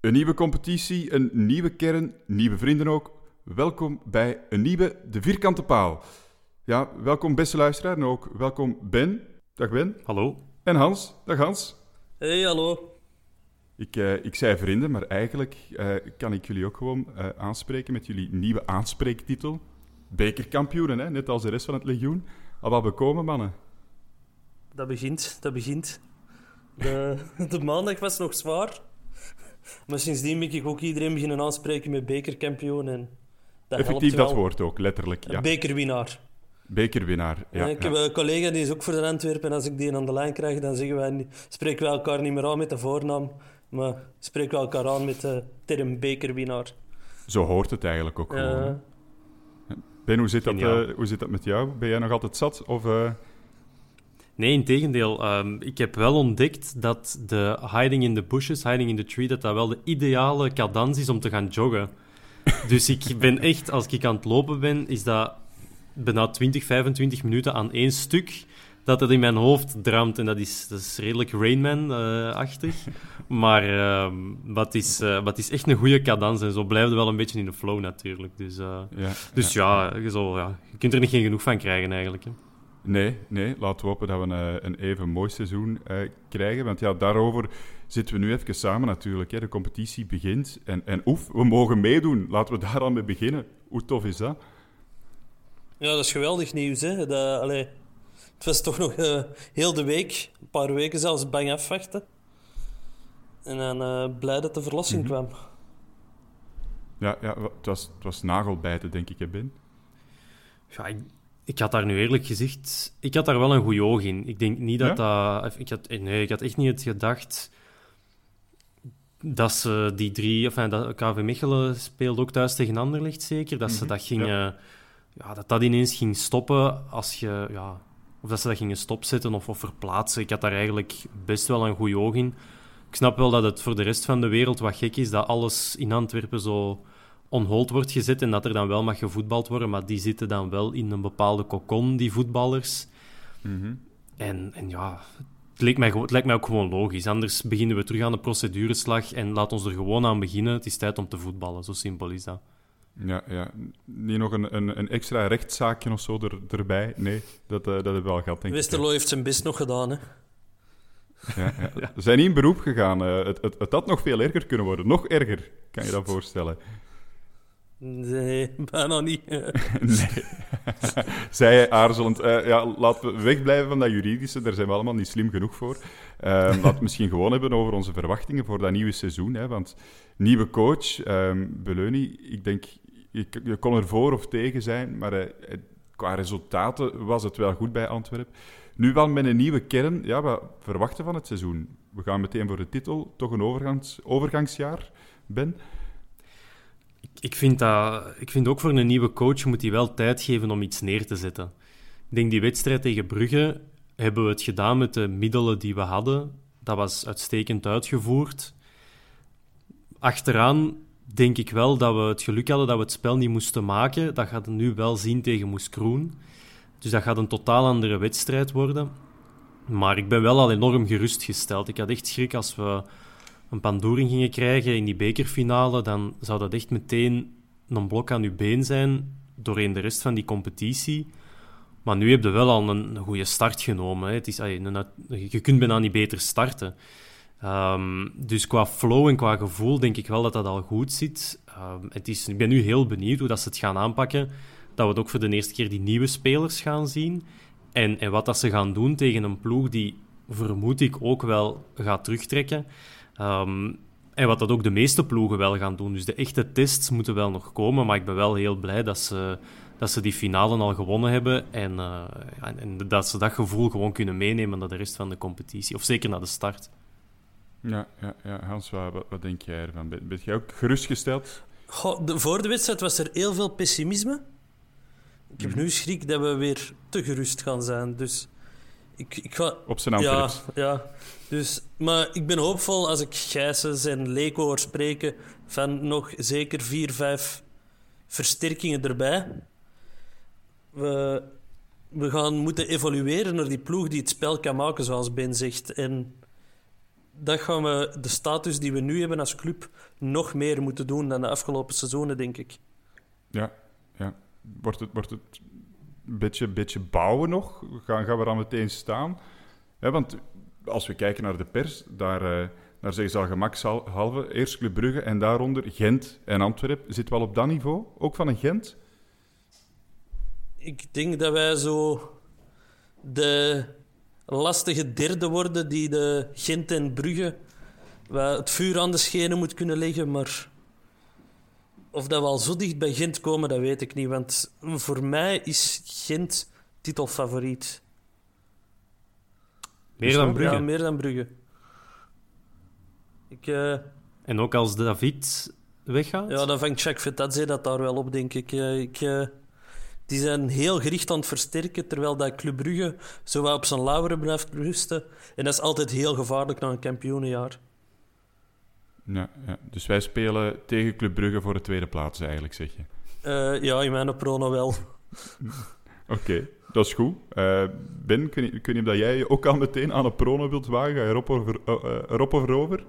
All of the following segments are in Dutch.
Een nieuwe competitie, een nieuwe kern, nieuwe vrienden ook. Welkom bij een nieuwe De Vierkante Paal. Ja, welkom beste luisteraar en ook welkom Ben. Dag Ben. Hallo. En Hans. Dag Hans. Hey, hallo. Ik, eh, ik zei vrienden, maar eigenlijk eh, kan ik jullie ook gewoon eh, aanspreken met jullie nieuwe aanspreektitel. Bekerkampioenen, hè? net als de rest van het legioen. Al wat bekomen, mannen. Dat begint, dat begint. De, de maandag was nog zwaar. Maar sindsdien ben ik ook iedereen beginnen aanspreken met bekerkampioen. En dat Effectief helpt dat woord ook, letterlijk. Ja. Bekerwinnaar. Bekerwinnaar. Ja, En ik heb ja. een collega die is ook voor de Antwerpen. En als ik die aan de lijn krijg, dan zeggen wij, spreken wij elkaar niet meer aan met de voornaam. Maar spreken we elkaar aan met de term bekerwinnaar. Zo hoort het eigenlijk ook gewoon. Ben, hoe zit, dat, eh, hoe zit dat met jou? Ben jij nog altijd zat? Of, eh, Nee, in tegendeel. Ehm, ik heb wel ontdekt dat de hiding in the bushes, hiding in the tree, dat dat wel de ideale cadans is om te gaan joggen. Dus ik ben echt, als ik aan het lopen ben, is dat bijna 20, 25 minuten aan één stuk dat het in mijn hoofd dramt. En dat is, dat is redelijk Rainman-achtig. maar ehm, wat, is, eh, wat is echt een goede cadans. En zo blijf je wel een beetje in de flow natuurlijk. Dus, eh, ja, dus ja, je, zo, ja, je kunt er niet geen genoeg van krijgen eigenlijk. Hè. Nee, nee, laten we hopen dat we een, een even mooi seizoen eh, krijgen. Want ja, daarover zitten we nu even samen natuurlijk. Hè. De competitie begint en, en oef, we mogen meedoen. Laten we daar al mee beginnen. Hoe tof is dat? Ja, dat is geweldig nieuws. Hè? Dat, allee, het was toch nog eh, heel de week, een paar weken zelfs, bang afwachten. En dan eh, blij dat de verlossing Mhm. kwam. Ja, ja het, was, het was nagelbijten, denk ik, hè, Ben? Ja, ik, ik had daar nu eerlijk gezegd... Ik had daar wel een goed oog in. Ik denk niet dat dat... Ik had, nee, ik had echt niet het gedacht dat ze die drie... Enfin, dat KV Mechelen speelde ook thuis tegen Anderlecht, zeker. Dat ze dat gingen... Ja. dat dat ineens ging stoppen als je... Ja, of dat ze dat gingen stopzetten of, of verplaatsen. Ik had daar eigenlijk best wel een goed oog in. Ik snap wel dat het voor de rest van de wereld wat gek is dat alles in Antwerpen zo on hold wordt gezet en dat er dan wel mag gevoetbald worden, maar die zitten dan wel in een bepaalde kokon, die voetballers. En, en ja, het lijkt, mij, het lijkt mij ook gewoon logisch. Anders beginnen we terug aan de procedureslag en laat ons er gewoon aan beginnen. Het is tijd om te voetballen, zo simpel is dat. Ja, ja. Niet nog een, een, een extra rechtszaakje of zo er, erbij? Nee, dat, eh, dat hebben we wel gehad, denk ik. Westerlo heeft zijn best nog gedaan. Hè? Ja, ja. Ze zijn niet in beroep gegaan. eh, het, het, het had nog veel erger kunnen worden. Nog erger, kan je dat voorstellen. Nee, bijna niet. Nee. Zij aarzelend. eh, ja, laten we wegblijven van dat juridische. Daar zijn we allemaal niet slim genoeg voor. Eh, laten we misschien gewoon hebben over onze verwachtingen voor dat nieuwe seizoen. Hè, want nieuwe coach, ehm Beleuni, ik denk, je, je kon er voor of tegen zijn, maar eh, qua resultaten was het wel goed bij Antwerpen. Nu wel met een nieuwe kern. Ja, wat verwachten van het seizoen? We gaan meteen voor de titel. Toch een overgangs, overgangsjaar, Ben? Ik vind, dat, ik vind ook voor een nieuwe coach moet hij wel tijd geven om iets neer te zetten. Ik denk die wedstrijd tegen Brugge hebben we het gedaan met de middelen die we hadden. Dat was uitstekend uitgevoerd. Achteraan denk ik wel dat we het geluk hadden dat we het spel niet moesten maken. Dat gaat nu wel zien tegen Moeskroen. Dus dat gaat een totaal andere wedstrijd worden. Maar ik ben wel al enorm gerustgesteld. Ik had echt schrik als we een pandoering gingen krijgen in die bekerfinale. Dan zou dat echt meteen een blok aan uw been zijn doorheen de rest van die competitie. Maar nu heb je wel al een, goede start genomen. Hè. Het is, je kunt bijna niet beter starten. Ehm, dus qua flow en qua gevoel denk ik wel dat dat al goed zit. Um, het is, ik ben nu heel benieuwd hoe dat ze het gaan aanpakken. Dat we het ook voor de eerste keer die nieuwe spelers gaan zien. En, en wat dat ze gaan doen tegen een ploeg die, vermoed ik, ook wel gaat terugtrekken. Um, en wat dat ook de meeste ploegen wel gaan doen. Dus de echte tests moeten wel nog komen. Maar ik ben wel heel blij dat ze, dat ze die finale al gewonnen hebben. En, uh, en dat ze dat gevoel gewoon kunnen meenemen naar de rest van de competitie. Of zeker naar de start. Ja, ja, ja. Hans, wat, wat denk jij ervan? Ben, ben jij ook gerustgesteld? Goh, de, voor de wedstrijd was er heel veel pessimisme. Ik heb mhm. nu schrik dat we weer te gerust gaan zijn. Dus ik, ik ga... Op zijn ja, ja, dus, maar ik ben hoopvol als ik Gijsens en Leko hoor spreken van nog zeker vier, vijf versterkingen erbij. We, we gaan moeten evolueren naar die ploeg die het spel kan maken, zoals Ben zegt. En dat gaan we, de status die we nu hebben als club, nog meer moeten doen dan de afgelopen seizoenen, denk ik. Ja, ja. Wordt het, wordt het beetje, beetje bouwen nog? Gaan, gaan we dan meteen staan? Want als we kijken naar de pers, daar, uh, daar zeggen ze al gemakshalve eerst Club Brugge en daaronder Gent en Antwerpen. Zit wel op dat niveau, ook van een Gent? Ik denk dat wij zo de lastige derde worden die de Gent en Brugge het vuur aan de schenen moet kunnen leggen, maar of dat we al zo dicht bij Gent komen, dat weet ik niet. Want voor mij is Gent titelfavoriet. Meer dan Brugge? Ja, meer dan Brugge. Ik, uh... En ook als David weggaat? Ja, dan vangt Jacques Vetadze dat daar wel op, denk ik. Uh, ik uh... die zijn heel gericht aan het versterken, terwijl dat Club Brugge zo op zijn lauweren blijft rusten. En dat is altijd heel gevaarlijk na een kampioenenjaar. Ja, ja, dus wij spelen tegen Club Brugge voor de tweede plaats, eigenlijk, zeg je? Uh, ja, in mijn prono wel. Oké, dat is goed. Uh, ben, ik weet niet of jij ook al meteen aan een prono wilt wagen. Ga je erop, over, uh, erop of?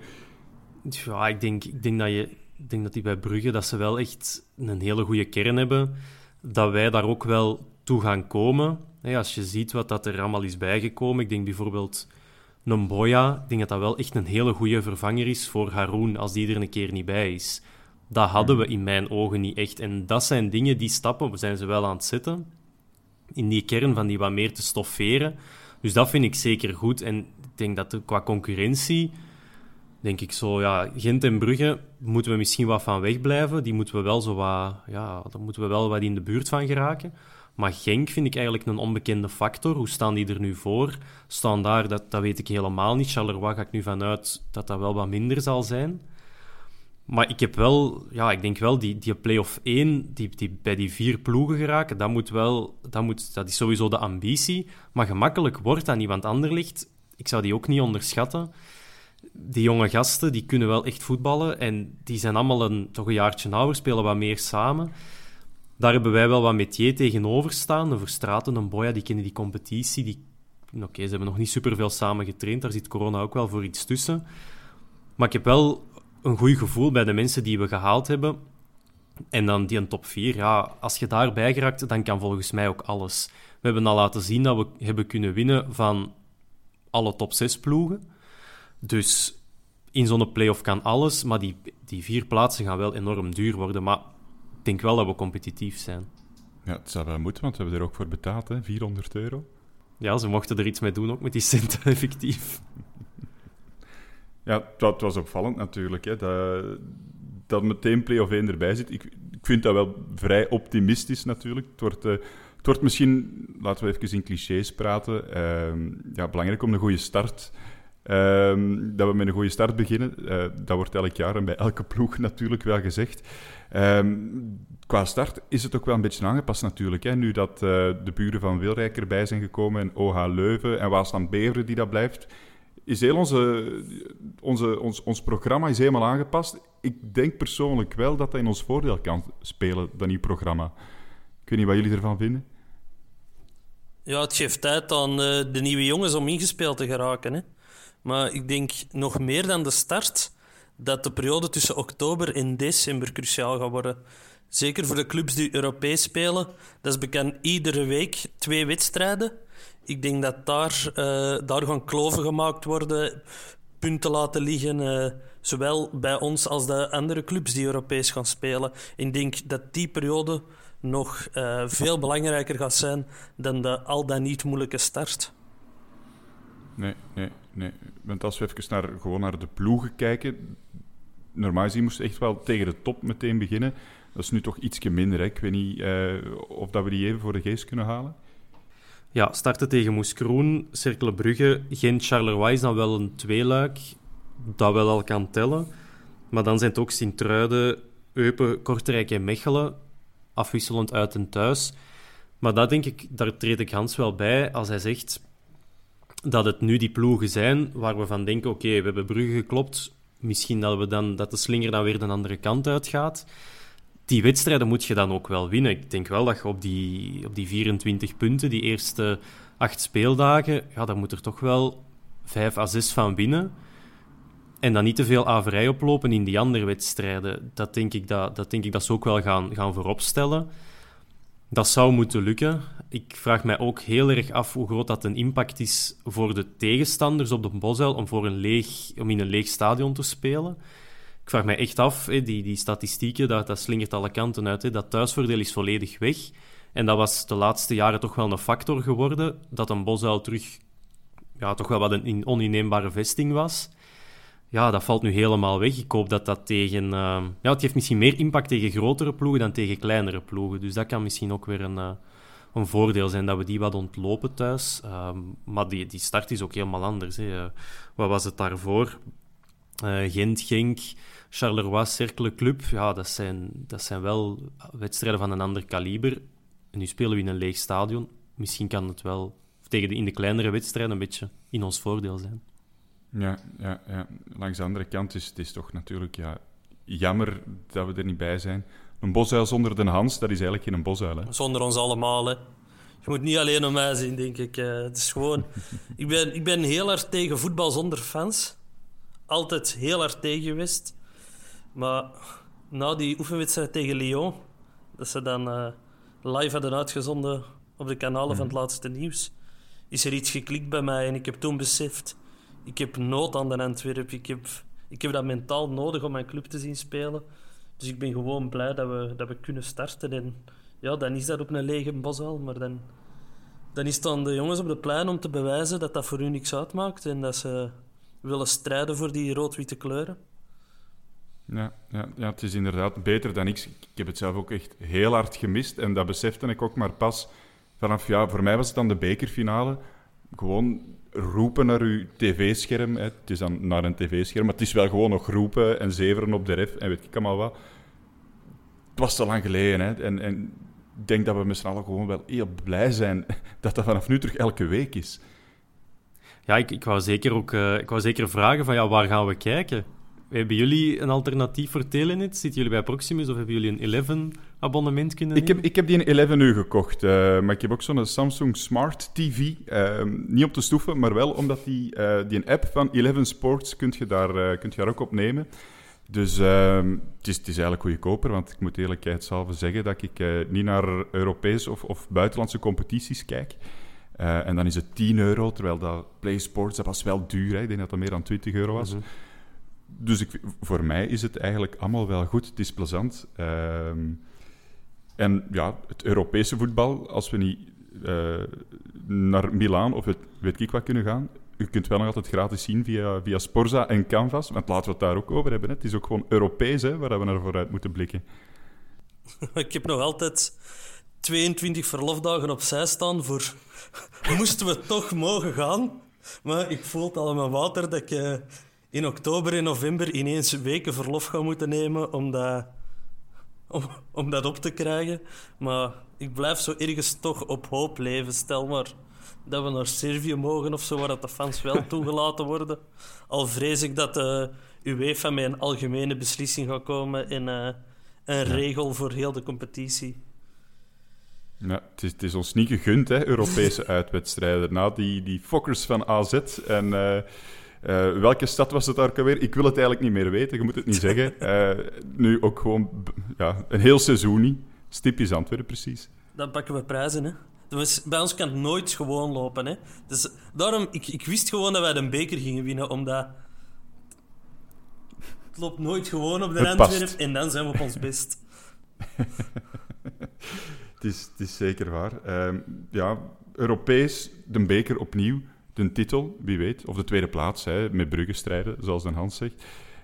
Ja, ik denk, ik denk dat je... Ik denk dat die bij Brugge dat ze wel echt een hele goede kern hebben. Dat wij daar ook wel toe gaan komen. als je ziet wat dat er allemaal is bijgekomen. Ik denk bijvoorbeeld een Boya, ik denk dat dat wel echt een hele goede vervanger is voor Haroon als die er een keer niet bij is. Dat hadden we in mijn ogen niet echt. En dat zijn dingen, die stappen zijn ze wel aan het zetten. In die kern van die wat meer te stofferen. Dus dat vind ik zeker goed. En ik denk dat qua concurrentie, denk ik zo, ja, Gent en Brugge moeten we misschien wat van wegblijven. Die moeten we wel zo wat, ja, daar moeten we wel wat in de buurt van geraken. Maar Genk vind ik eigenlijk een onbekende factor. Hoe staan die er nu voor? Staan daar, dat, dat weet ik helemaal niet. Charleroi ga ik nu vanuit dat dat wel wat minder zal zijn. Maar ik heb wel, ja, ik denk wel, die, die play-off 1, die, die bij die vier ploegen geraken, dat, moet wel, dat, moet, dat is sowieso de ambitie. Maar gemakkelijk wordt dat niet, want Anderlicht, ik zou die ook niet onderschatten. Die jonge gasten, die kunnen wel echt voetballen en die zijn allemaal een, toch een jaartje ouder, spelen wat meer samen. Daar hebben wij wel wat metier tegenover staan. De Verstraten en Boya, die kennen die competitie. Die... Oké, ze hebben nog niet superveel samen getraind. Daar zit corona ook wel voor iets tussen. Maar ik heb wel een goed gevoel bij de mensen die we gehaald hebben. En dan die een top 4. Ja, als je daarbij geraakt, dan kan volgens mij ook alles. We hebben al laten zien dat we hebben kunnen winnen van alle top 6 ploegen. Dus in zo'n play-off kan alles. Maar die, die vier plaatsen gaan wel enorm duur worden. Maar denk wel dat we competitief zijn. Ja, het zou wel moeten, want we hebben er ook voor betaald, hè? 400 euro. Ja, ze mochten er iets mee doen, ook met die centen, effectief. Ja, het was opvallend natuurlijk, hè, dat, dat meteen play-off 1 erbij zit. Ik, ik vind dat wel vrij optimistisch natuurlijk. Het wordt, uh, het wordt misschien, laten we even in clichés praten, uh, ja, belangrijk om een goede start Um, dat we met een goede start beginnen. Uh, dat wordt elk jaar en bij elke ploeg natuurlijk wel gezegd. Um, qua start is het ook wel een beetje aangepast natuurlijk. Hè. Nu dat uh, de buren van Wilrijk erbij zijn gekomen en OH Leuven en Waasland Beveren die dat blijft, is heel onze, onze, ons, ons programma is helemaal aangepast. Ik denk persoonlijk wel dat dat in ons voordeel kan spelen, dat nieuw programma. Ik weet niet wat jullie ervan vinden. Ja, het geeft tijd aan uh, de nieuwe jongens om ingespeeld te geraken. Hè. Maar ik denk nog meer dan de start dat de periode tussen oktober en december cruciaal gaat worden. Zeker voor de clubs die Europees spelen. Dat is bekend iedere week twee wedstrijden. Ik denk dat daar, uh, daar gaan kloven gemaakt worden, punten laten liggen. Uh, zowel bij ons als de andere clubs die Europees gaan spelen. Ik denk dat die periode nog uh, veel belangrijker gaat zijn dan de al dan niet moeilijke start. Nee, nee, nee. Want als we even naar, gewoon naar de ploegen kijken, normaal gezien moest echt wel tegen de top meteen beginnen. Dat is nu toch ietsje minder. Hè? Ik weet niet uh, of dat we die even voor de geest kunnen halen. Ja, starten tegen Moeskroen, Cercle Brugge, Gent, Charleroi is dan wel een tweeluik dat wel al kan tellen. Maar dan zijn het ook Sint-Truiden, Eupen, Kortrijk en Mechelen, afwisselend uit en thuis. Maar dat denk ik, daar treed ik Hans wel bij als hij zegt dat het nu die ploegen zijn waar we van denken: oké, we hebben Brugge geklopt. Misschien dat, we dan, dat de slinger dan weer de andere kant uitgaat. Die wedstrijden moet je dan ook wel winnen. Ik denk wel dat je op die, op die 24 punten, die eerste acht speeldagen, ja, daar moet er toch wel vijf à zes van winnen. En dan niet te veel averij oplopen in die andere wedstrijden. Dat denk ik dat, dat, denk ik dat ze ook wel gaan, gaan vooropstellen. Dat zou moeten lukken. Ik vraag mij ook heel erg af hoe groot dat een impact is voor de tegenstanders op de Bosuil om, voor een leeg, om in een leeg stadion te spelen. Ik vraag mij echt af, die, die statistieken, dat, dat slingert alle kanten uit. Dat thuisvoordeel is volledig weg. En dat was de laatste jaren toch wel een factor geworden, dat een Bosuil terug ja, toch wel wat een oninneembare vesting was ja, dat valt nu helemaal weg. Ik hoop dat dat tegen... Uh, ja, het heeft misschien meer impact tegen grotere ploegen dan tegen kleinere ploegen. Dus dat kan misschien ook weer een, uh, een voordeel zijn, dat we die wat ontlopen thuis. Uh, maar die, die start is ook helemaal anders. Hè. Eh, wat was het daarvoor? Gent, Genk, Charleroi, Cercle Club. Ja, dat zijn, dat zijn wel wedstrijden van een ander kaliber. En nu spelen we in een leeg stadion. Misschien kan het wel tegen de, in de kleinere wedstrijden een beetje in ons voordeel zijn. Ja, ja, ja. langs de andere kant is het is toch natuurlijk ja, jammer dat we er niet bij zijn. Een bosuil zonder de Hans, dat is eigenlijk geen bosuil. Hè? Zonder ons allemaal. Hè. Je moet niet alleen om mij zien, denk ik. Uh, het is gewoon... ik, ben, ik ben heel hard tegen voetbal zonder fans. Altijd heel hard tegen geweest. Maar na die oefenwedstrijd tegen Lyon, dat ze dan uh, live hadden uitgezonden op de kanalen van het mhm. laatste nieuws, is er iets geklikt bij mij en ik heb toen beseft ik heb nood aan de Antwerp. Ik heb, ik heb dat mentaal nodig om mijn club te zien spelen. Dus ik ben gewoon blij dat we, dat we kunnen starten. En ja, dan is dat op een lege bos maar dan, dan is het aan de jongens op de plein om te bewijzen dat dat voor hun niks uitmaakt en dat ze willen strijden voor die rood-witte kleuren. Ja, ja, ja, het is inderdaad beter dan niks. Ik heb het zelf ook echt heel hard gemist en dat besefte ik ook maar pas vanaf, ja, voor mij was het dan de bekerfinale. Gewoon roepen naar uw tv-scherm. Het is dan naar een tv-scherm, maar het is wel gewoon nog roepen en zeveren op de ref en weet ik allemaal wat. Het was te lang geleden. Hè? En, en ik denk dat we met z'n allen gewoon wel heel blij zijn dat dat vanaf nu terug elke week is. Ja, ik, ik, wou, zeker ook, uh, ik wou zeker vragen van ja, waar gaan we kijken? Hebben jullie een alternatief voor Telenet? Zitten jullie bij Proximus of hebben jullie een 11 abonnement kunnen nemen? Ik heb, ik heb die een 11 nu gekocht, uh, maar ik heb ook zo'n Samsung Smart TV. Uh, ehm, niet op te stoeven, maar wel omdat die, uh, die een app van 11 Sports kunt je daar, eh, kunt je daar ook op nemen. Dus ehm, het, is, het is eigenlijk goedkoper, want ik moet eerlijkheidshalve zeggen dat ik niet naar Europese of, of buitenlandse competities kijk. en dan is het 10 euro, terwijl dat Play Sports, dat was wel duur. Hè? Ik denk dat dat meer dan 20 euro was. Mhm dus ik, voor mij is het eigenlijk allemaal wel goed. Het is plezant. Ehm, en ja, het Europese voetbal, als we niet uh, naar Milaan of weet ik wat kunnen gaan, u kunt wel nog altijd gratis zien via, via Sporza en Canvas. Want laten we het daar ook over hebben. Hè. Het is ook gewoon Europees hè, waar we naar vooruit moeten blikken. ik heb nog altijd 22 verlofdagen opzij staan voor... Moesten we toch mogen gaan? Maar ik voel het al in mijn water dat ik... In oktober en november ineens weken verlof gaan moeten nemen om dat, om, om dat op te krijgen. Maar ik blijf zo ergens toch op hoop leven. Stel maar dat we naar Servië mogen of zo, waar dat de fans wel toegelaten worden. Al vrees ik dat de UEFA met een algemene beslissing gaat komen en uh, een regel voor heel de competitie. Ja, het is, het is ons niet gegund, hè, Europese uitwedstrijden. Na die, die fokkers van AZ en... eh, eh, welke stad was het daar ook alweer? Ik wil het eigenlijk niet meer weten, je moet het niet zeggen. Eh, nu ook gewoon ja, een heel seizoen niet. Stipjes Antwerpen, precies. Dan pakken we prijzen, hè. Dus bij ons kan het nooit gewoon lopen, hè. Dus daarom, ik, ik wist gewoon dat wij de beker gingen winnen, omdat... Het loopt nooit gewoon op de Het past. Antwerp en dan zijn we op ons best. Het is, het is zeker waar. Ehm, ja, Europees, de beker opnieuw, de titel, wie weet. Of de tweede plaats, hè, met Brugge strijden, zoals Den Hans zegt.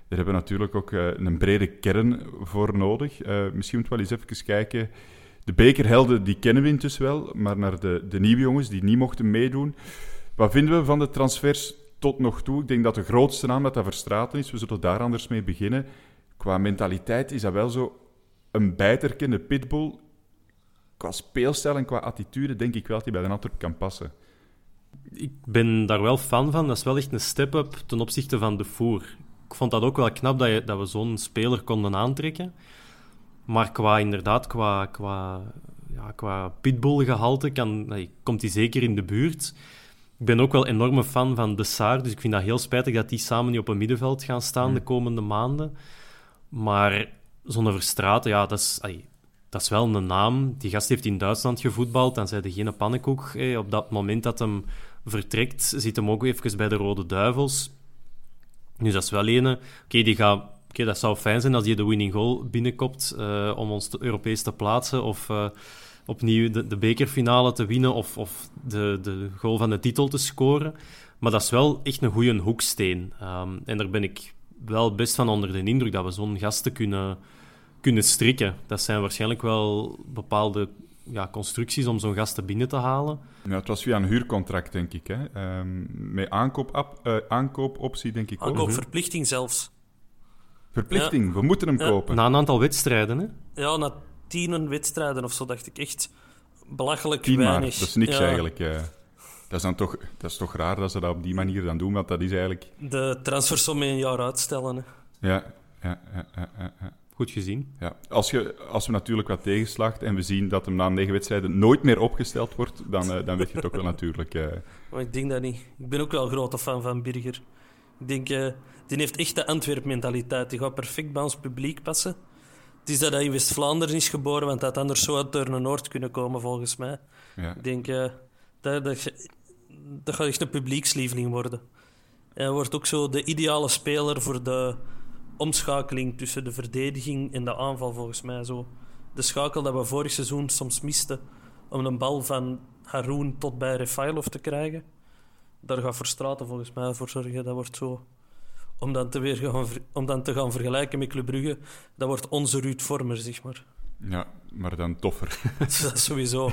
Daar hebben we natuurlijk ook eh, een brede kern voor nodig. Eh, misschien moeten we wel eens even kijken. De bekerhelden, die kennen we intussen wel. Maar naar de, de nieuwe jongens die niet mochten meedoen. Wat vinden we van de transfers tot nog toe? Ik denk dat de grootste naam dat dat Verstraten is. We zullen daar anders mee beginnen. Qua mentaliteit is dat wel zo een bijterkende pitbull qua speelstijl en qua attitude denk ik wel dat hij bij de Antwerp kan passen. Ik ben daar wel fan van. Dat is wel echt een step-up ten opzichte van de Voer. Ik vond dat ook wel knap dat, je, dat we zo'n speler konden aantrekken. Maar qua, inderdaad, qua, qua, ja, qua pitbull-gehalte kan, nee, komt hij zeker in de buurt. Ik ben ook wel enorme fan van De Saar, dus ik vind dat heel spijtig dat die samen niet op een middenveld gaan staan de komende maanden. Maar zo'n Verstraeten, ja, dat is, dat is wel een naam. Die gast heeft in Duitsland gevoetbald, dan zei de geen pannenkoek. eh, op dat moment dat hem vertrekt, zit hem ook even bij de Rode Duivels. Dus dat is wel ene. Oké, die gaat... Dat zou fijn zijn als hij de winning goal binnenkopt eh, om ons te- Europees te plaatsen of eh, opnieuw de, de bekerfinale te winnen of, of de, de goal van de titel te scoren. Maar dat is wel echt een goede hoeksteen. Ehm, en daar ben ik wel best van onder de indruk dat we zo'n gasten kunnen, kunnen strikken. Dat zijn waarschijnlijk wel bepaalde ja, constructies om zo'n gasten binnen te halen. Ja, het was via een huurcontract, denk ik. Hè? Ehm, met aankoop, eh, aankoopoptie, denk ik ook. Aankoopverplichting zelfs. Verplichting, we moeten hem Ja. kopen. Na een aantal wedstrijden, hè? Ja, na tien wedstrijden of zo dacht ik echt belachelijk Tien maar, weinig. dat is niks Ja, eigenlijk. eh. dat, is dan toch, dat is toch raar dat ze dat op die manier dan doen, want dat is eigenlijk... De transfersom met een jaar uitstellen. Hè. Ja, ja, ja, ja, ja, ja. Goed gezien. Ja, als, je, als we natuurlijk wat tegenslaagt en we zien dat hem na negen wedstrijden nooit meer opgesteld wordt, dan, eh, dan weet je het ook wel natuurlijk. eh. Maar ik denk dat niet. Ik ben ook wel een grote fan van Birger. Ik denk, eh die heeft echt de Antwerp-mentaliteit. Die gaat perfect bij ons publiek passen. Het is dat hij in West-Vlaanderen is geboren, want hij had anders zo uit Deurne-Noord kunnen komen, volgens mij. ja. Ik denk, eh, dat, dat, dat gaat echt een publiekslieveling worden. En hij wordt ook zo de ideale speler voor de omschakeling tussen de verdediging en de aanval, volgens mij. Zo. De schakel dat we vorig seizoen soms misten om een bal van Haroun tot bij Refailov te krijgen. Daar gaat Verstraten volgens mij voor zorgen. Dat wordt zo... Om dan te, weer gaan, om dan te gaan vergelijken met Club Brugge, dat wordt onze Ruud Vormer, zeg maar. ja, maar dan toffer. dat is sowieso.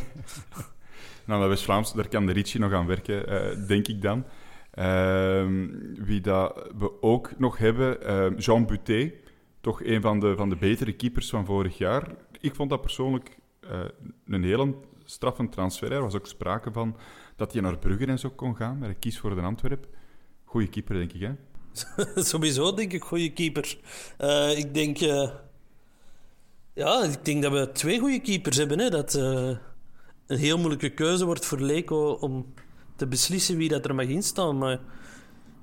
Nou, dat West-Vlaams, daar kan de Ritchie nog aan werken, eh, denk ik dan. Ehm, wie dat we ook nog hebben, ehm, Jean Buté. Toch een van de, van de betere keepers van vorig jaar. Ik vond dat persoonlijk eh, een hele straffe transfer. Er was ook sprake van dat hij naar Brugge en zo kon gaan. Maar hij kiest voor de Antwerp. Goeie keeper, denk ik, hè? Sowieso denk ik goede keeper. Eh, ik denk... eh, ja, ik denk dat we twee goede keepers hebben. Hè. Dat eh, een heel moeilijke keuze wordt voor Leco om te beslissen wie dat er mag instaan. Maar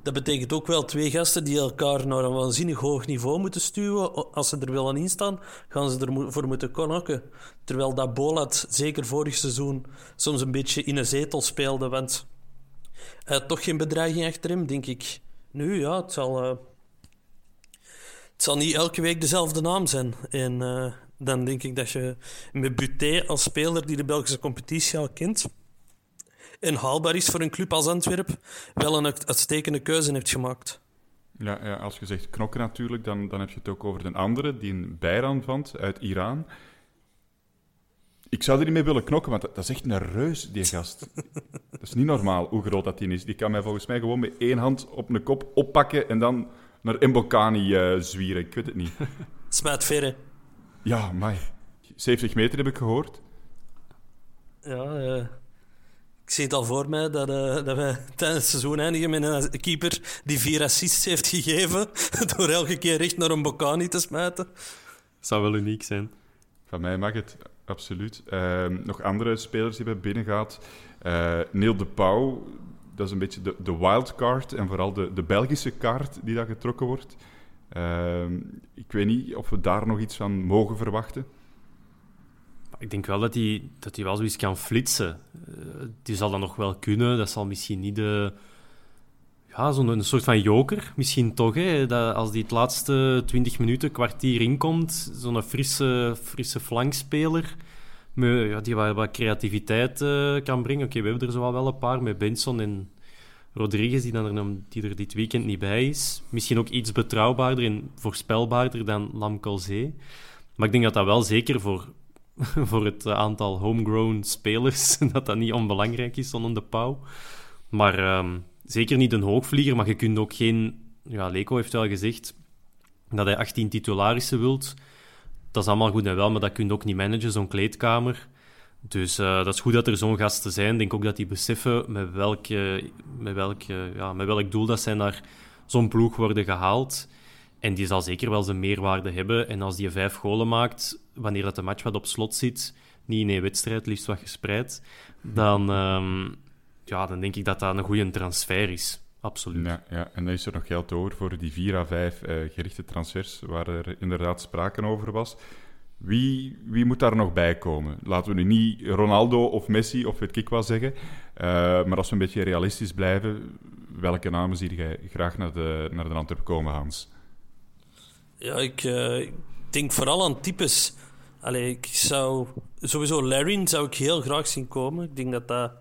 dat betekent ook wel twee gasten die elkaar naar een waanzinnig hoog niveau moeten stuwen. Als ze er willen instaan, gaan ze ervoor moeten knokken. Terwijl dat Bolat zeker vorig seizoen soms een beetje in een zetel speelde. Want hij had toch geen bedreiging achter hem, denk ik. Nu, ja, het zal, eh, het zal niet elke week dezelfde naam zijn. En eh, dan denk ik dat je met Buté als speler die de Belgische competitie al kent en haalbaar is voor een club als Antwerp, wel een uit- uitstekende keuze hebt gemaakt. Ja, ja, als je zegt knokken natuurlijk, dan, dan heb je het ook over een andere, die een bijran vond uit Iran. Ik zou er niet mee willen knokken, want dat, dat is echt een reus, die gast. dat is niet normaal hoe groot dat die is. Die kan mij volgens mij gewoon met één hand op een kop oppakken en dan naar Mbokani eh zwieren. Ik weet het niet. Smijt verre. Ja, maar 70 meter heb ik gehoord. Ja, eh, ik zie het al voor mij dat, eh, dat wij tijdens het seizoen eindigen met een keeper die vier assists heeft gegeven door elke keer recht naar een Bocani te smijten. Zou wel uniek zijn. Van mij mag het. absoluut. Ehm, nog andere spelers die hebben binnengehaald. Uh, Neil de Pauw, dat is een beetje de, de wildcard en vooral de, de Belgische kaart die daar getrokken wordt. Ehm, ik weet niet of we daar nog iets van mogen verwachten. Ik denk wel dat hij, dat wel zoiets kan flitsen. Uh, die zal dat nog wel kunnen. Dat zal misschien niet de... Ja, zo'n soort van joker, misschien toch. Hè? Dat als die het laatste 20 minuten, kwartier inkomt, zo'n frisse, frisse flankspeler ja, die wat, wat creativiteit uh, kan brengen. Oké, we hebben er zo wel een paar met Benson en Rodriguez, die, dan er, die er dit weekend niet bij is. Misschien ook iets betrouwbaarder en voorspelbaarder dan Lam Colzé. Maar ik denk dat dat wel zeker voor, voor het aantal homegrown spelers, dat dat niet onbelangrijk is zonder de pauw. Maar um, zeker niet een hoogvlieger, maar je kunt ook geen... Ja, Leco heeft wel gezegd dat hij 18 titularissen wilt. Dat is allemaal goed en wel, maar dat kun je ook niet managen, zo'n kleedkamer. Dus uh, dat is goed dat er zo'n gasten zijn. Ik denk ook dat die beseffen met, welke, met, welke, ja, met welk doel dat zij naar zo'n ploeg worden gehaald. En die zal zeker wel zijn meerwaarde hebben. En als die vijf golen maakt, wanneer dat de match wat op slot zit, niet in één wedstrijd, liefst wat gespreid, dan, um, ja, dan denk ik dat dat een goede transfer is. Absoluut. Ja, ja, en dan is er nog geld over voor die vier à vijf uh, gerichte transfers, waar er inderdaad sprake over was. Wie, wie moet daar nog bij komen? Laten we nu niet Ronaldo of Messi of weet ik wat zeggen. Uh, maar als we een beetje realistisch blijven, welke namen zie jij graag naar de, naar de Antwerp komen, Hans? Ja, ik, uh, ik denk vooral aan types. Allee, ik zou sowieso Larry zou ik heel graag zien komen. Ik denk dat dat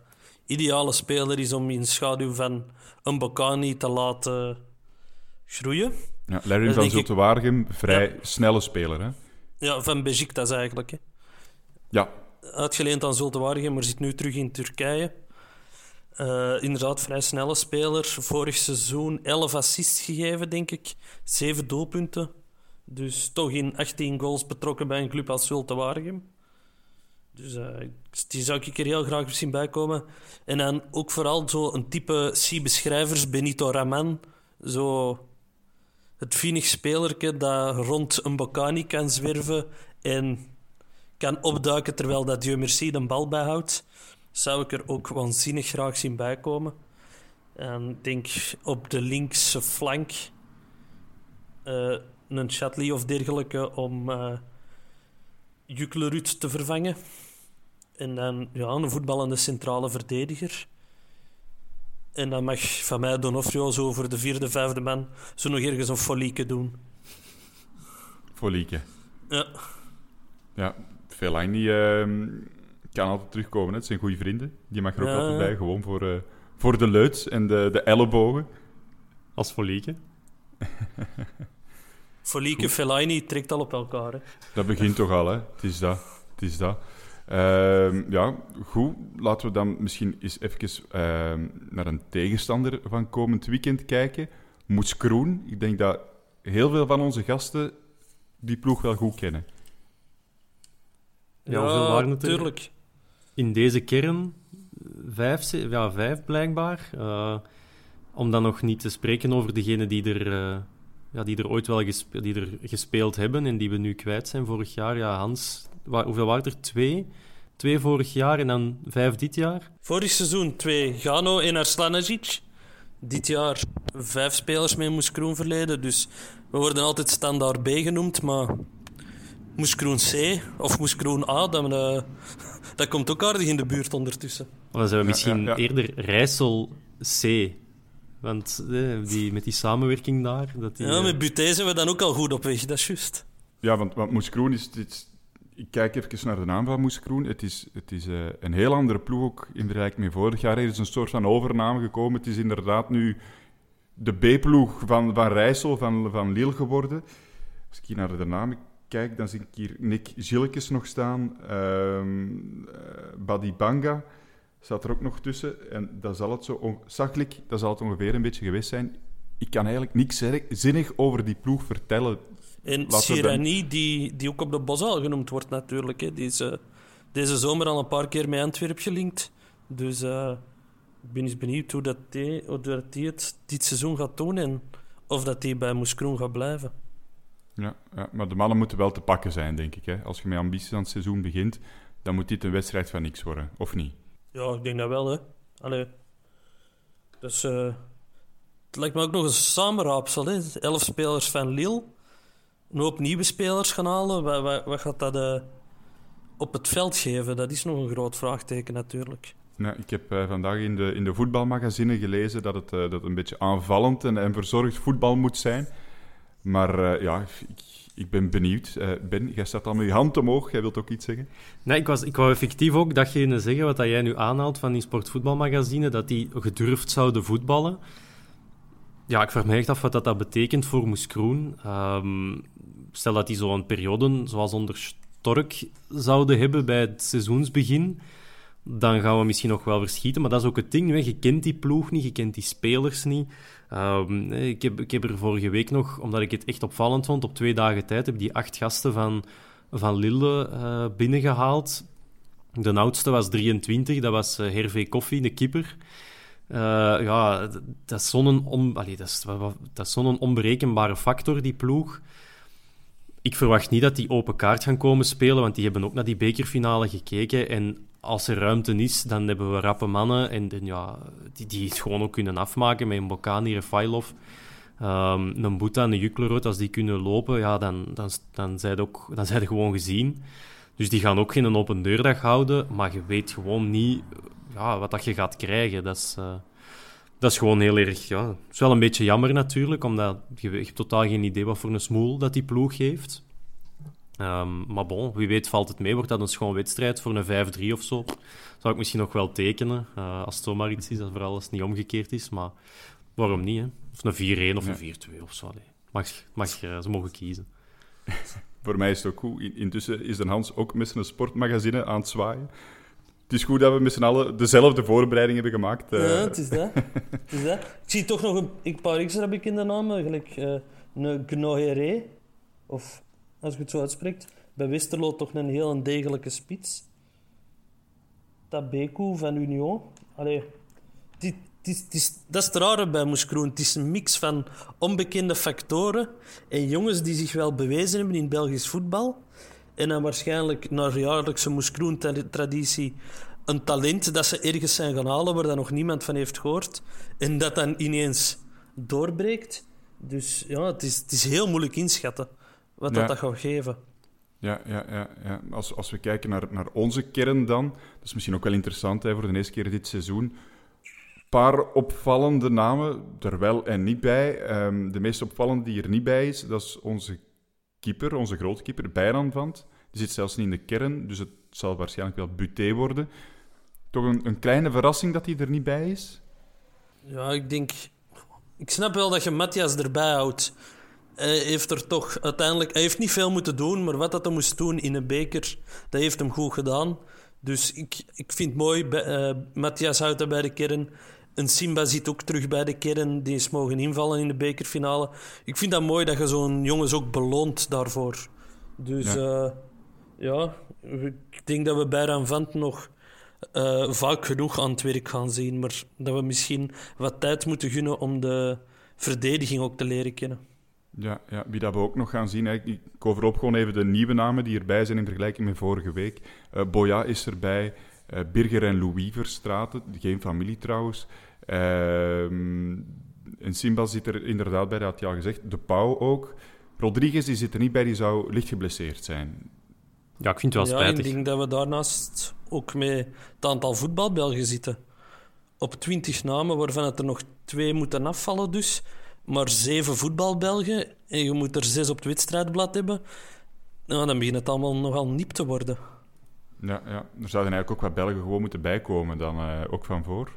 ideale speler is om in schaduw van een Bocani te laten groeien. Ja, Larry van Zulte Waregem, vrij ja. snelle speler, hè? Ja, van Besiktas eigenlijk. Hè. Ja. Uitgeleend aan Zulte Waregem, maar zit nu terug in Turkije. Uh, inderdaad, vrij snelle speler. Vorig seizoen 11 assists gegeven, denk ik. 7 doelpunten. Dus toch in 18 goals betrokken bij een club als Zulte Waregem. Dus uh, die zou ik er heel graag zien bijkomen. En dan ook vooral zo een type C-beschrijvers, Benito Raman. Zo het vinig spelerke dat rond een Bocani kan zwerven en kan opduiken terwijl dat Dieu Merci de bal bijhoudt. Zou ik er ook waanzinnig graag zien bijkomen. En ik denk op de linkse flank uh, een Chatley of dergelijke om uh, Juklerud te vervangen. En dan ja, een voetballende centrale verdediger. En dan mag van mij Donofrio zo voor de vierde, vijfde man zo nog ergens een folieke doen. Folieke? Ja. Ja, Fellaini uh, kan altijd terugkomen. Hè. Het zijn goede vrienden. Die mag er ook ja. altijd bij, gewoon voor, uh, voor de leuts en de, de ellebogen. Als Folieke. Folieke, Fellaini trekt al op elkaar. Hè. Dat begint toch al, hè. Het is dat. Het is dat. Uh, ja, goed. Laten we dan misschien eens even uh, naar een tegenstander van komend weekend kijken. Moes Kroen. Ik denk dat heel veel van onze gasten die ploeg wel goed kennen. Ja, hoeveel waren het natuurlijk. In deze kern vijf, ja, vijf blijkbaar. Uh, om dan nog niet te spreken over degenen die er, uh, ja, die er ooit wel gespeeld, die er gespeeld hebben en die we nu kwijt zijn vorig jaar. Ja, Hans, hoeveel waren er? Twee? Twee vorig jaar en dan vijf dit jaar? Vorig seizoen twee. Gano en Arslanagic. Dit jaar vijf spelers mee Moeskroen verleden. Dus we worden altijd standaard B genoemd, maar Moeskroen C of Moeskroen A, dat, uh, dat komt ook aardig in de buurt ondertussen. Of dan zijn we misschien ja, ja, ja. eerder Rijssel C. Want eh, die, met die samenwerking daar... Dat die, ja, met Buté zijn we dan ook al goed op weg, dat is juist. Ja, want, want Moeskroen is, is ik kijk even naar de naam van Moes Kroen. Het is, het is uh, een heel andere ploeg ook in vergelijking met vorig jaar. Er is een soort van overname gekomen. Het is inderdaad nu de B-ploeg van, van Rijssel, van, van Lille geworden. Als ik hier naar de naam kijk, dan zie ik hier Nick Gilkes nog staan. Uh, Badi Banga staat er ook nog tussen. En dat zal het zo... Zakelijk, dat zal het ongeveer een beetje geweest zijn. Ik kan eigenlijk niks zinnig over die ploeg vertellen en Sirani, die, die ook op de Bosal genoemd wordt natuurlijk. Hè. Die is uh, deze zomer al een paar keer met Antwerp gelinkt. Dus uh, ik ben eens benieuwd hoe dat die, hoe dat die het dit seizoen gaat doen en of dat hij bij Moeskroen gaat blijven. Ja, ja, maar de mannen moeten wel te pakken zijn, denk ik. Hè? Als je met ambities aan het seizoen begint, dan moet dit een wedstrijd van niks worden, of niet? Ja, ik denk dat wel, hè. Allee. Dus uh, het lijkt me ook nog een samenraapsel, hè. Elf spelers van Lille. Een hoop nieuwe spelers gaan halen. Wat, wat, gaat dat uh, op het veld geven? Dat is nog een groot vraagteken, natuurlijk. Nou, ik heb uh, vandaag in de, in de voetbalmagazine gelezen dat het, dat een beetje aanvallend en, en verzorgd voetbal moet zijn. Maar ja, ik, ik ben benieuwd. Uh, ben, jij staat al met je hand omhoog. Jij wilt ook iets zeggen? Nee, ik, was, ik wou effectief ook datgene zeggen wat jij nu aanhaalt van die sportvoetbalmagazine, dat die gedurfd zouden voetballen. Ja, ik vraag me echt af wat dat, dat betekent voor Moeskroen. Um, stel dat die zo'n periode, zoals onder Stork, zouden hebben bij het seizoensbegin dan gaan we misschien nog wel verschieten. Maar dat is ook het ding. Je kent die ploeg niet, je kent die spelers niet. Um, ik, heb, ik heb er vorige week nog, omdat ik het echt opvallend vond, op twee dagen tijd heb die acht gasten van, van Lille uh, binnengehaald. De oudste was 23, dat was uh, Hervé Koffie, de keeper. Uh, ja, dat is zo'n on, dat is, dat is onberekenbare factor, die ploeg. Ik verwacht niet dat die open kaart gaan komen spelen, want die hebben ook naar die bekerfinale gekeken. En als er ruimte is, dan hebben we rappe mannen en, en ja, die, die het gewoon ook kunnen afmaken met een Bokani, Refailov, um, een Boeta, een Juklerot. Als die kunnen lopen, ja, dan, dan, dan zijn ook, dan zijn gewoon gezien. Dus die gaan ook geen open deurdag houden, maar je weet gewoon niet ja, wat dat je gaat krijgen. Dat is, uh, dat is gewoon heel erg... Ja, het is wel een beetje jammer natuurlijk, omdat je, je hebt totaal geen idee wat voor een smoel dat die ploeg heeft. Um, maar bon, wie weet valt het mee. Wordt dat een schoon wedstrijd voor een 5-3 of zo? Zou ik misschien nog wel tekenen. Uh, als het zomaar iets is, dat voor alles niet omgekeerd is. Maar waarom niet? Hè? Of een 4-1 of een 4-2 of zo. Allee. Mag, mag, uh, ze mogen kiezen. voor mij is het ook goed. Intussen is Den Hans ook met zijn sportmagazine aan het zwaaien. Het is goed dat we met z'n allen dezelfde voorbereiding hebben gemaakt. Uh... Ja, het is dat. het is dat. Ik zie toch nog een, een paar extra bekende namen. Gelijk uh, een Gnoheré. Of als je het zo uitspreekt. Bij Westerlo toch een heel degelijke spits. Tabeku van Union. Allee, dat is het rare bij Moeskroen. Het is een mix van onbekende factoren en jongens die zich wel bewezen hebben in Belgisch voetbal. En dan waarschijnlijk naar jaarlijkse Moeskroen-traditie een talent dat ze ergens zijn gaan halen waar dan nog niemand van heeft gehoord. En dat dan ineens doorbreekt. Dus ja, het is, het is heel moeilijk inschatten wat dat, dat gaat geven. Ja, ja, ja, ja. Als, als we kijken naar, naar onze kern dan, dat is misschien ook wel interessant hè, voor de eerste keer dit seizoen. Een paar opvallende namen, er wel en niet bij. Um, de meest opvallende die er niet bij is, dat is onze keeper, onze grote keeper, Bijran. Die zit zelfs niet in de kern, dus het zal waarschijnlijk wel Buté worden. Toch een, een kleine verrassing dat hij er niet bij is? Ja, ik denk... Ik snap wel dat je Matthias erbij houdt hij heeft er toch uiteindelijk... Hij heeft niet veel moeten doen, maar wat dat hij moest doen in een beker, dat heeft hem goed gedaan. Dus ik, ik vind het mooi. Uh, Matthias houdt er bij de kern. Een Simba zit ook terug bij de kern. Die is mogen invallen in de bekerfinale. Ik vind dat mooi dat je zo'n jongens ook beloont daarvoor. Dus ja, uh, ja ik denk dat we bij Ranvant nog uh, vaak genoeg aan het werk gaan zien. Maar dat we misschien wat tijd moeten gunnen om de verdediging ook te leren kennen. Ja, ja, wie dat we ook nog gaan zien. Hè. Ik overloop gewoon even de nieuwe namen die erbij zijn in vergelijking met vorige week. Uh, Boya is erbij. Uh, Birger en Louis Verstraten, geen familie trouwens. Uh, en Simba zit er inderdaad bij, dat had je al gezegd. De Pauw ook. Rodriguez die zit er niet bij, die zou licht geblesseerd zijn. Ja, ik vind het wel spijtig. ik denk dat we daarnaast ook met het aantal voetbalbelgen zitten. Op twintig namen, waarvan het er nog twee moeten afvallen dus maar zeven voetbalbelgen en je moet er zes op het wedstrijdblad hebben, nou, dan begint het allemaal nogal niep te worden. Ja, ja, er zouden eigenlijk ook wat Belgen gewoon moeten bijkomen dan, uh, ook van voor.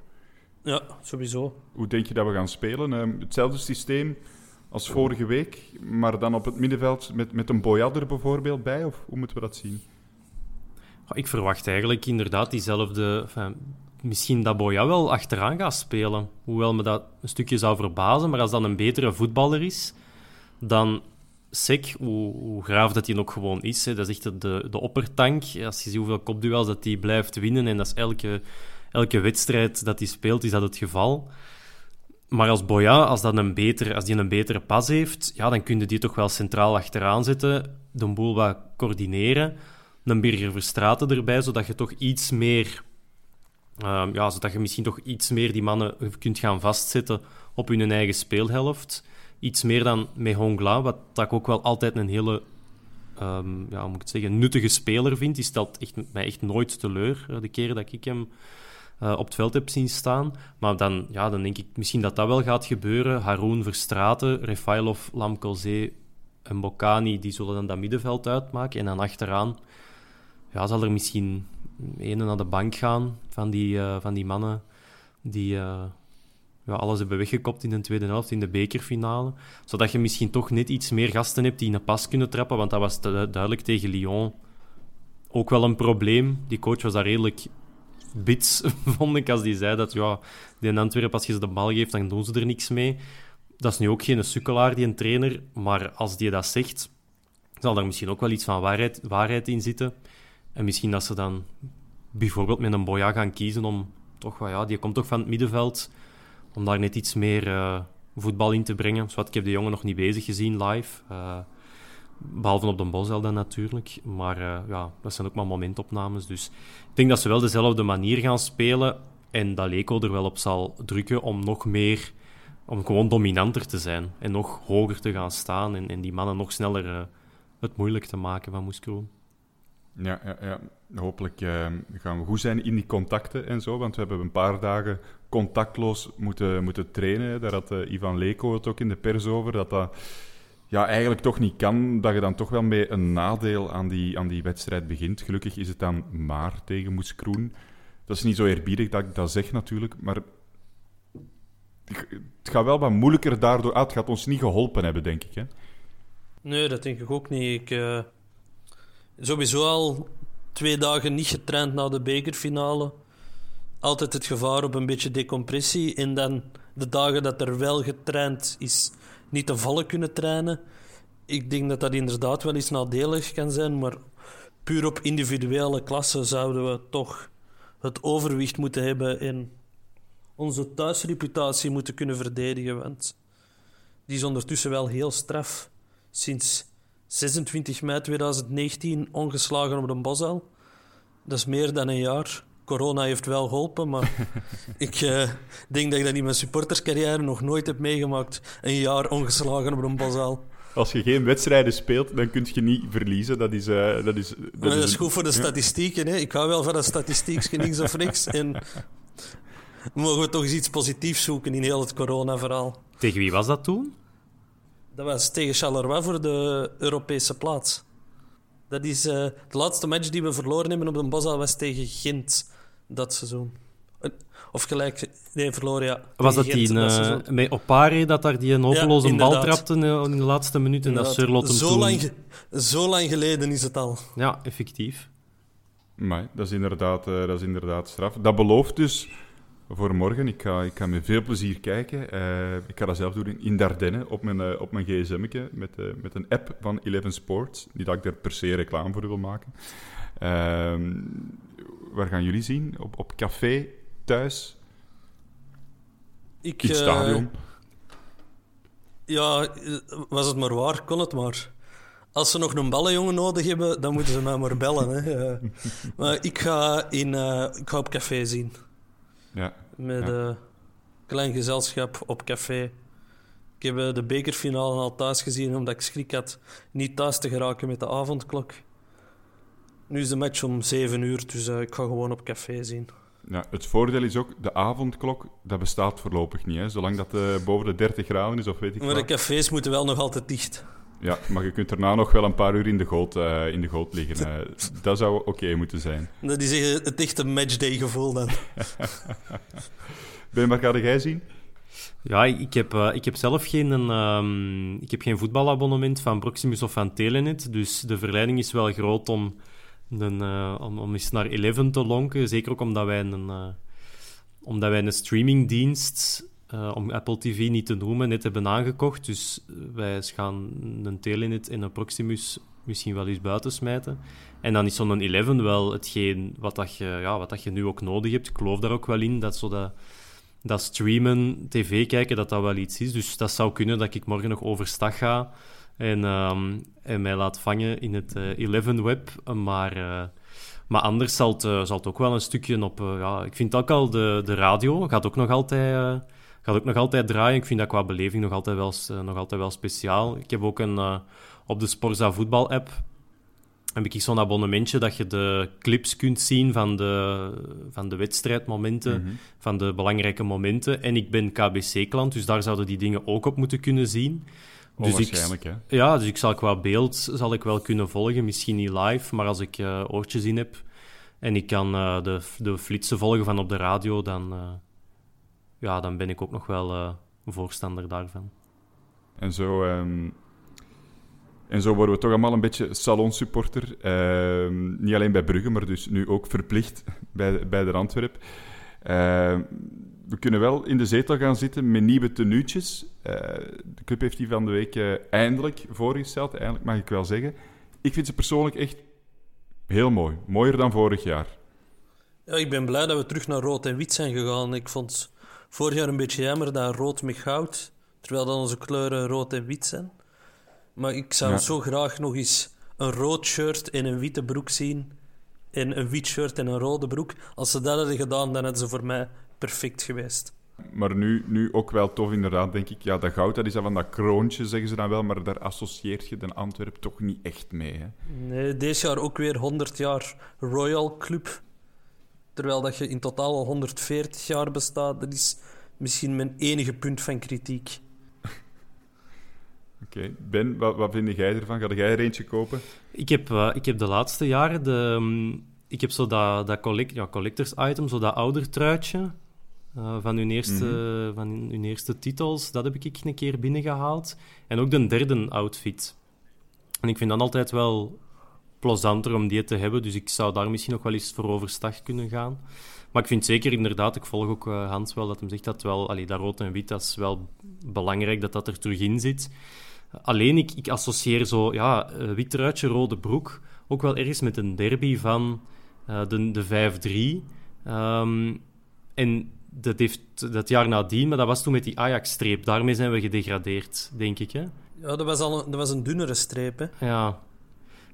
Ja, sowieso. Hoe denk je dat we gaan spelen? Uh, hetzelfde systeem als vorige week, maar dan op het middenveld met, met een Boyader bijvoorbeeld bij? Of hoe moeten we dat zien? Ik verwacht eigenlijk inderdaad diezelfde misschien dat Boya wel achteraan gaat spelen. Hoewel me dat een stukje zou verbazen. Maar als dat een betere voetballer is dan Sek, hoe, graaf dat hij ook gewoon is. Hè. Dat is echt de, de oppertank. Als je ziet hoeveel kopduels dat hij blijft winnen, en dat is elke, elke wedstrijd dat hij speelt, is dat het geval. Maar als Boya, als, dat een als die een betere pas heeft, ja, dan kun je die toch wel centraal achteraan zetten, de boel wat coördineren, een Birger Verstraten erbij, zodat je toch iets meer... Uh, ja, zodat je misschien toch iets meer die mannen kunt gaan vastzetten op hun eigen speelhelft. Iets meer dan met Hongla, wat ik ook wel altijd een hele um, ja, moet ik zeggen, nuttige speler vind. Die stelt echt, mij echt nooit teleur, de keren dat ik hem uh, op het veld heb zien staan. Maar dan, ja, dan denk ik misschien dat dat wel gaat gebeuren. Haroon Verstraten, Refailov, Lamkelzee en Bocani, die zullen dan dat middenveld uitmaken. En dan achteraan ja, zal er misschien een naar de bank gaan van die, uh, van die mannen die uh, ja, alles hebben weggekopt in de tweede helft, in de bekerfinale. Zodat je misschien toch net iets meer gasten hebt die in een pas kunnen trappen. Want dat was duidelijk tegen Lyon ook wel een probleem. Die coach was daar redelijk bits, vond ik, als die zei dat ja, in Antwerpen, als je ze de bal geeft, dan doen ze er niks mee. Dat is nu ook geen sukkelaar, die een trainer, maar als die dat zegt, zal daar misschien ook wel iets van waarheid, waarheid in zitten. En misschien dat ze dan bijvoorbeeld met een Boya gaan kiezen om toch, ja, die komt toch van het middenveld, om daar net iets meer uh, voetbal in te brengen. Zwat, ik heb de jongen nog niet bezig gezien live. Uh, Behalve op de Bosel dan natuurlijk. Maar uh, ja, dat zijn ook maar momentopnames. Dus ik denk dat ze wel dezelfde manier gaan spelen. En dat Leco er wel op zal drukken om nog meer... Om gewoon dominanter te zijn. En nog hoger te gaan staan. En, en die mannen nog sneller het moeilijk te maken van Moeskroen. Ja, ja, ja. hopelijk uh, gaan we goed zijn in die contacten en zo. Want we hebben een paar dagen contactloos moeten, moeten trainen. Daar had Ivan Leko het ook in de pers over. Dat dat ja, eigenlijk toch niet kan, dat je dan toch wel met een nadeel aan die, aan die wedstrijd begint. Gelukkig is het dan maar tegen Moes Kroen. Dat is niet zo eerbiedig dat ik dat zeg natuurlijk, maar het gaat wel wat moeilijker daardoor uit. Het gaat ons niet geholpen hebben, denk ik. Hè? Nee, dat denk ik ook niet. Ik, uh, sowieso al twee dagen niet getraind na de bekerfinale. Altijd het gevaar op een beetje decompressie. En dan de dagen dat er wel getraind is, niet te vallen kunnen trainen. Ik denk dat dat inderdaad wel eens nadelig kan zijn, maar puur op individuele klassen zouden we toch het overwicht moeten hebben en onze thuisreputatie moeten kunnen verdedigen. Want die is ondertussen wel heel straf. Sinds 26 mei 2019 ongeslagen op de Bosal. Dat is meer dan een jaar corona heeft wel geholpen, maar ik uh, denk dat ik dat in mijn supporterscarrière nog nooit heb meegemaakt. Een jaar ongeslagen op een bazaal. Als je geen wedstrijden speelt, dan kun je niet verliezen. Dat is, uh, dat is, dat, dat is, goed voor de statistieken. Hè? Ik hou wel van de statistiek, niks of niks. En mogen we toch eens iets positiefs zoeken in heel het corona-verhaal. Tegen wie was dat toen? Dat was tegen Charleroi voor de Europese plaats. Dat is uh, de laatste match die we verloren hebben op de Bosal was tegen Gent dat seizoen. Of gelijk, nee, verloren, ja. Was dat die uh, met Opare dat daar die een hopeloze ja, bal trapte in de laatste minuut en dat Surlot zo toen... Lang, zo lang geleden is het al. Ja, effectief. Maar dat is inderdaad, uh, dat is inderdaad straf. Dat belooft dus voor morgen. Ik ga, ik ga met veel plezier kijken. Uh, ik ga dat zelf doen in Dardenne op mijn, uh, op mijn gsm met, uh, met een app van Eleven Sports. Niet dat ik er per se reclame voor wil maken. Ehm, waar gaan jullie zien? Op, op café, thuis? Ik, in het stadion? ja, was het maar waar, kon het maar. Als ze nog een ballenjongen nodig hebben, dan moeten ze mij maar bellen. Hè. maar ik ga, in, ik ga op café zien. Ja. Met een ja. klein gezelschap op café. Ik heb de bekerfinale al thuis gezien, omdat ik schrik had niet thuis te geraken met de avondklok. Nu is de match om 7 uur, dus uh, ik ga gewoon op café zien. Ja, het voordeel is ook, de avondklok, dat bestaat voorlopig niet. Hè? Zolang dat uh, boven de 30 graden is, of weet ik Maar de cafés moeten wel nog altijd dicht. Ja, maar je kunt daarna nog wel een paar uur in de goot, uh, in de goot liggen. dat zou oké okay moeten zijn. Dat is het echte matchday gevoel dan. ben, wat ga jij zien? Ja, ik heb, uh, ik heb zelf geen, um, ik heb geen voetbalabonnement van Proximus of van Telenet. Dus de verleiding is wel groot om een, uh, om, om eens naar Eleven te lonken. Zeker ook omdat wij een, uh, omdat wij een streamingdienst, uh, om Apple TV niet te noemen, net hebben aangekocht. Dus wij gaan een Telenet en een Proximus misschien wel eens buiten smijten. En dan is zo'n Eleven wel hetgeen wat, dat je, ja, wat dat je nu ook nodig hebt. Ik geloof daar ook wel in, dat zo dat, dat streamen, tv kijken, dat dat wel iets is. Dus dat zou kunnen dat ik morgen nog overstag ga en, ehm, en mij laat vangen in het uh, Eleven Web. Maar, maar anders zal het, zal het ook wel een stukje op... ja, ik vind ook al de, de radio gaat ook nog altijd... Gaat ook nog altijd draaien. Ik vind dat qua beleving nog altijd wel, nog altijd wel speciaal. Ik heb ook een, op de Sporza voetbal-app heb ik zo'n abonnementje dat je de clips kunt zien van de, van de wedstrijdmomenten, mhm. van de belangrijke momenten. En ik ben KBC-klant, dus daar zouden die dingen ook op moeten kunnen zien. Dus waarschijnlijk, hè? Ja, dus ik zal qua beeld zal ik wel kunnen volgen. Misschien niet live, maar als ik uh, oortjes in heb en ik kan uh, de, de flitsen volgen van op de radio, dan, uh, ja, dan ben ik ook nog wel een voorstander daarvan. En zo... Um en zo worden we toch allemaal een beetje salonsupporter. Uh, niet alleen bij Brugge, maar dus nu ook verplicht bij, bij de Antwerp. Uh, we kunnen wel in de zetel gaan zitten met nieuwe tenuutjes. Uh, de club heeft die van de week eh, eindelijk voorgesteld. Eindelijk mag ik wel zeggen. Ik vind ze persoonlijk echt heel mooi. Mooier dan vorig jaar. Ja, ik ben blij dat we terug naar rood en wit zijn gegaan. Ik vond vorig jaar een beetje jammer dat rood met goud, terwijl dan onze kleuren rood en wit zijn. Maar ik zou zo graag nog eens een rood shirt en een witte broek zien. En een wit shirt en een rode broek. Als ze dat hadden gedaan, dan hadden ze voor mij perfect geweest. Maar nu, nu ook wel tof, inderdaad, denk ik. Ja, dat goud, dat is dan van dat kroontje, zeggen ze dan wel. Maar daar associeert je de Antwerp toch niet echt mee, hè? Nee, deze jaar ook weer 100 jaar Royal Club. Terwijl dat je in totaal al 140 jaar bestaat. Dat is misschien mijn enige punt van kritiek. Oké. Ben, wat, wat vind jij ervan? Ga jij er eentje kopen? Ik heb, uh, ik heb de laatste jaren... De, um, ik heb zo dat, dat collect, ja, collectors item, zo dat oudertruitje uh, van, hun eerste, mm -hmm. van hun eerste titels. Dat heb ik een keer binnengehaald. En ook de derde outfit. En ik vind dat altijd wel plezanter om die te hebben. Dus ik zou daar misschien nog wel eens voor overstag kunnen gaan. Maar ik vind zeker inderdaad, ik volg ook uh, Hans wel, dat hem zegt dat wel, allee, dat rood en wit, dat is wel belangrijk dat dat er terug in zit. Alleen, ik, ik associeer zo, ja, uh, wit truitje, rode broek, ook wel ergens met een derby van uh, de, de 5-3. Um, en dat heeft dat jaar nadien, maar dat was toen met die Ajax-streep. Daarmee zijn we gedegradeerd, denk ik. Hè? Ja, dat was, al een, dat was een dunnere streep. Hè? Ja.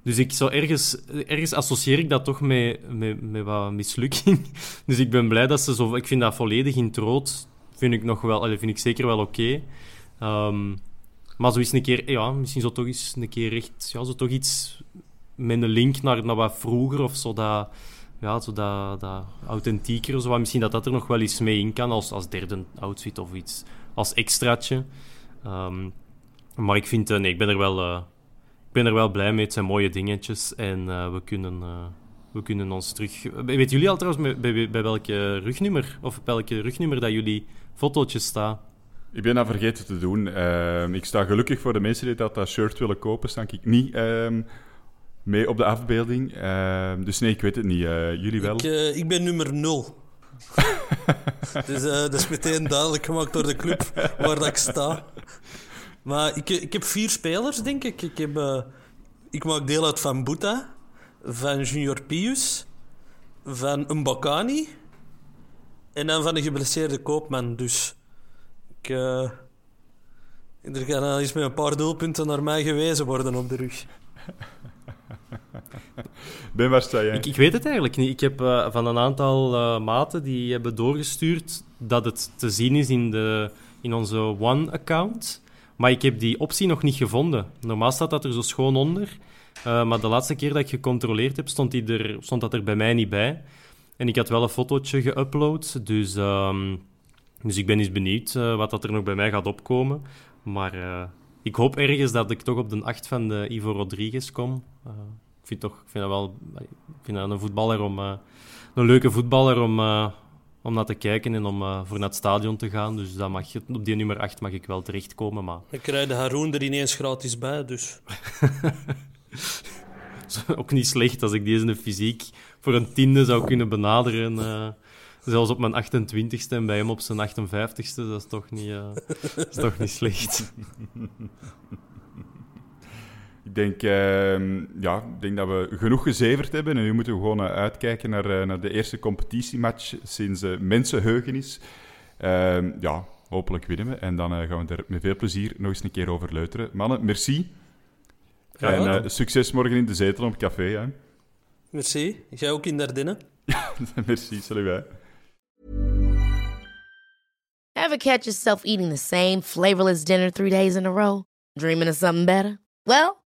Dus ik zou ergens, ergens associeer ik dat toch met, met, met wat mislukking. Dus ik ben blij dat ze zo... Ik vind dat volledig in het rood, vind ik nog wel... Vind ik zeker wel oké. Um, maar zo is een keer, ja, misschien zo toch eens een keer echt, ja, zo toch iets met een link naar, naar wat vroeger of zo dat, ja, zo dat, dat authentieker, zo, misschien dat dat er nog wel eens mee in kan als, als derde outfit of iets, als extraatje. Um, maar ik vind, nee, ik ben er wel, ik ben er wel blij mee. Het zijn mooie dingetjes en uh, we kunnen. Uh, we kunnen ons terug. Weet jullie al trouwens bij, bij, bij welke rugnummer of welke rugnummer dat jullie fotootjes staan? Ik ben dat vergeten te doen. Uh, ik sta gelukkig voor de mensen die dat, dat shirt willen kopen, sta ik niet uh, mee op de afbeelding. Uh, dus nee, ik weet het niet. Eh, jullie wel? Ik, eh, ik ben nummer 0. dus dat is meteen duidelijk gemaakt door de club waar dat ik sta. Maar ik, ik heb vier spelers, denk ik. Ik, heb, ik maak deel uit van Buta, van Junior Pius, van Mbakani en dan van de geblesseerde koopman. Dus ik, uh, er gaan eens met een paar doelpunten naar mij gewezen worden op de rug. Ben, waar sta jij? Ik, ik weet het eigenlijk niet. Ik heb uh, van een aantal uh, maten die hebben doorgestuurd dat het te zien is in, de, in onze One-account. Maar ik heb die optie nog niet gevonden. Normaal staat dat er zo schoon onder. Uh, maar de laatste keer dat ik gecontroleerd heb, stond, die er, stond dat er bij mij niet bij. En ik had wel een fotootje geüpload. Dus... Um, dus ik ben eens benieuwd uh, wat dat er nog bij mij gaat opkomen. Maar uh, ik hoop ergens dat ik toch op de 8 van de Ivo Rodriguez kom. Ik vind, toch, ik vind dat wel ik vind dat een voetballer om... een leuke voetballer om, om naar te kijken en om voor naar het stadion te gaan. Dus dat mag, op die nummer 8 mag ik wel terechtkomen. Maar... Ik krijg de Haroon er ineens gratis bij, dus... ook niet slecht als ik deze fysiek voor een tiende zou kunnen benaderen... Zelfs op mijn 28ste en bij hem op zijn 58ste, dat is toch niet, uh, dat is toch niet slecht. Ik denk, uh, ja, ik denk dat we genoeg gezeverd hebben en nu moeten we gewoon uh, uitkijken naar, uh, naar de eerste competitiematch sinds uh, mensenheugenis. Ehm, ja, hopelijk winnen we. En dan eh, gaan we er met veel plezier nog eens een keer over luisteren. Mannen, merci. Ja. En uh, succes morgen in de zetel op café. Hè. Merci. Jij ook in Dardenne? merci, salut. Ever catch yourself eating the same flavorless dinner three days in a row? Dreaming of something better? Well,